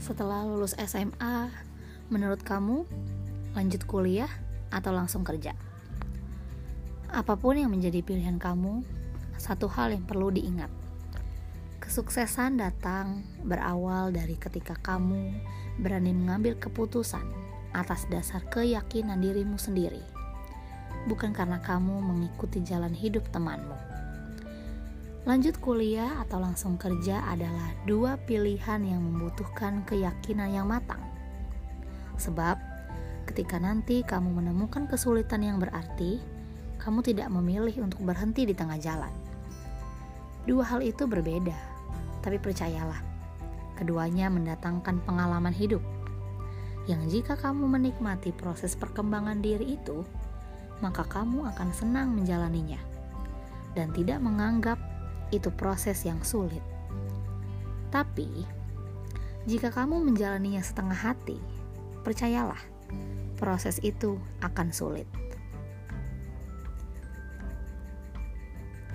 Setelah lulus SMA, menurut kamu lanjut kuliah atau langsung kerja? Apa pun yang menjadi pilihan kamu, satu hal yang perlu diingat. Kesuksesan datang berawal dari ketika kamu berani mengambil keputusan atas dasar keyakinan dirimu sendiri, bukan karena kamu mengikuti jalan hidup temanmu. Lanjut kuliah atau langsung kerja adalah dua pilihan yang membutuhkan keyakinan yang matang. Sebab, ketika nanti kamu menemukan kesulitan yang berarti, kamu tidak memilih untuk berhenti di tengah jalan. Dua hal itu berbeda, tapi percayalah, keduanya mendatangkan pengalaman hidup. Yang jika kamu menikmati proses perkembangan diri itu, maka kamu akan senang menjalaninya dan tidak menganggap itu proses yang sulit. Tapi, jika kamu menjalaninya setengah hati, percayalah, proses itu akan sulit.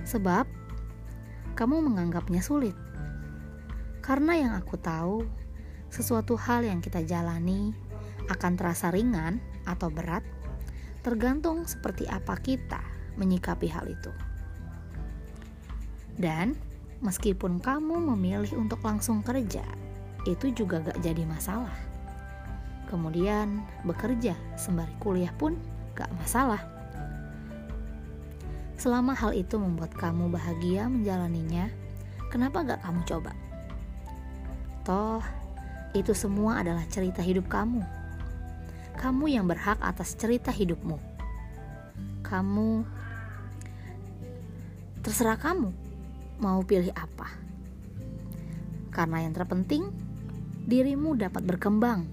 Sebab, kamu menganggapnya sulit. Karena yang aku tahu, sesuatu hal yang kita jalani akan terasa ringan atau berat, tergantung seperti apa kita menyikapi hal itu. Dan meskipun kamu memilih untuk langsung kerja, itu juga gak jadi masalah. Kemudian bekerja sembari kuliah pun gak masalah. Selama hal itu membuat kamu bahagia menjalaninya, kenapa gak kamu coba? Toh, itu semua adalah cerita hidup kamu. Kamu yang berhak atas cerita hidupmu. Kamu terserah kamu mau pilih apa. Karena yang terpenting, dirimu dapat berkembang,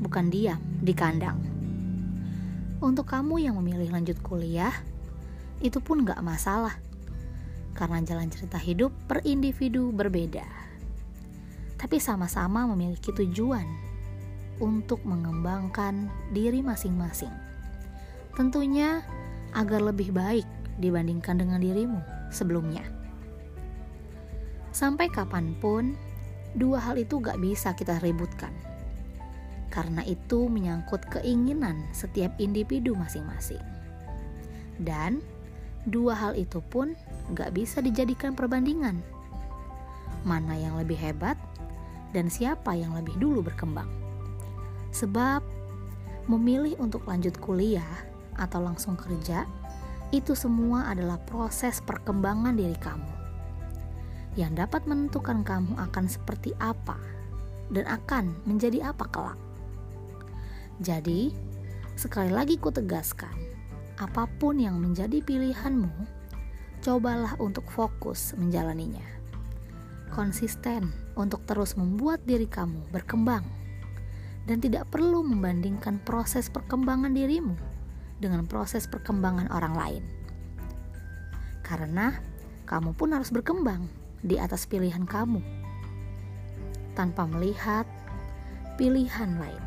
bukan diam di kandang. Untuk kamu yang memilih lanjut kuliah, itu pun gak masalah. Karena jalan cerita hidup per individu berbeda. Tapi sama-sama memiliki tujuan untuk mengembangkan diri masing-masing. Tentunya agar lebih baik dibandingkan dengan dirimu sebelumnya. Sampai kapan pun, dua hal itu gak bisa kita ributkan. Karena itu menyangkut keinginan setiap individu masing-masing. Dan dua hal itu pun gak bisa dijadikan perbandingan. Mana yang lebih hebat dan siapa yang lebih dulu berkembang. Sebab memilih untuk lanjut kuliah atau langsung kerja itu semua adalah proses perkembangan diri kamu yang dapat menentukan kamu akan seperti apa dan akan menjadi apa kelak. Jadi, sekali lagi ku tegaskan, apa pun yang menjadi pilihanmu, cobalah untuk fokus menjalaninya. Konsisten untuk terus membuat diri kamu berkembang dan tidak perlu membandingkan proses perkembangan dirimu dengan proses perkembangan orang lain. Karena kamu pun harus berkembang di atas pilihan kamu tanpa melihat pilihan lain.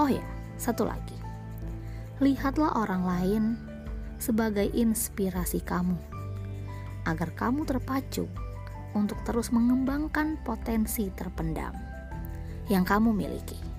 Oh ya, satu lagi. Lihatlah orang lain sebagai inspirasi kamu agar kamu terpacu untuk terus mengembangkan potensi terpendam yang kamu miliki.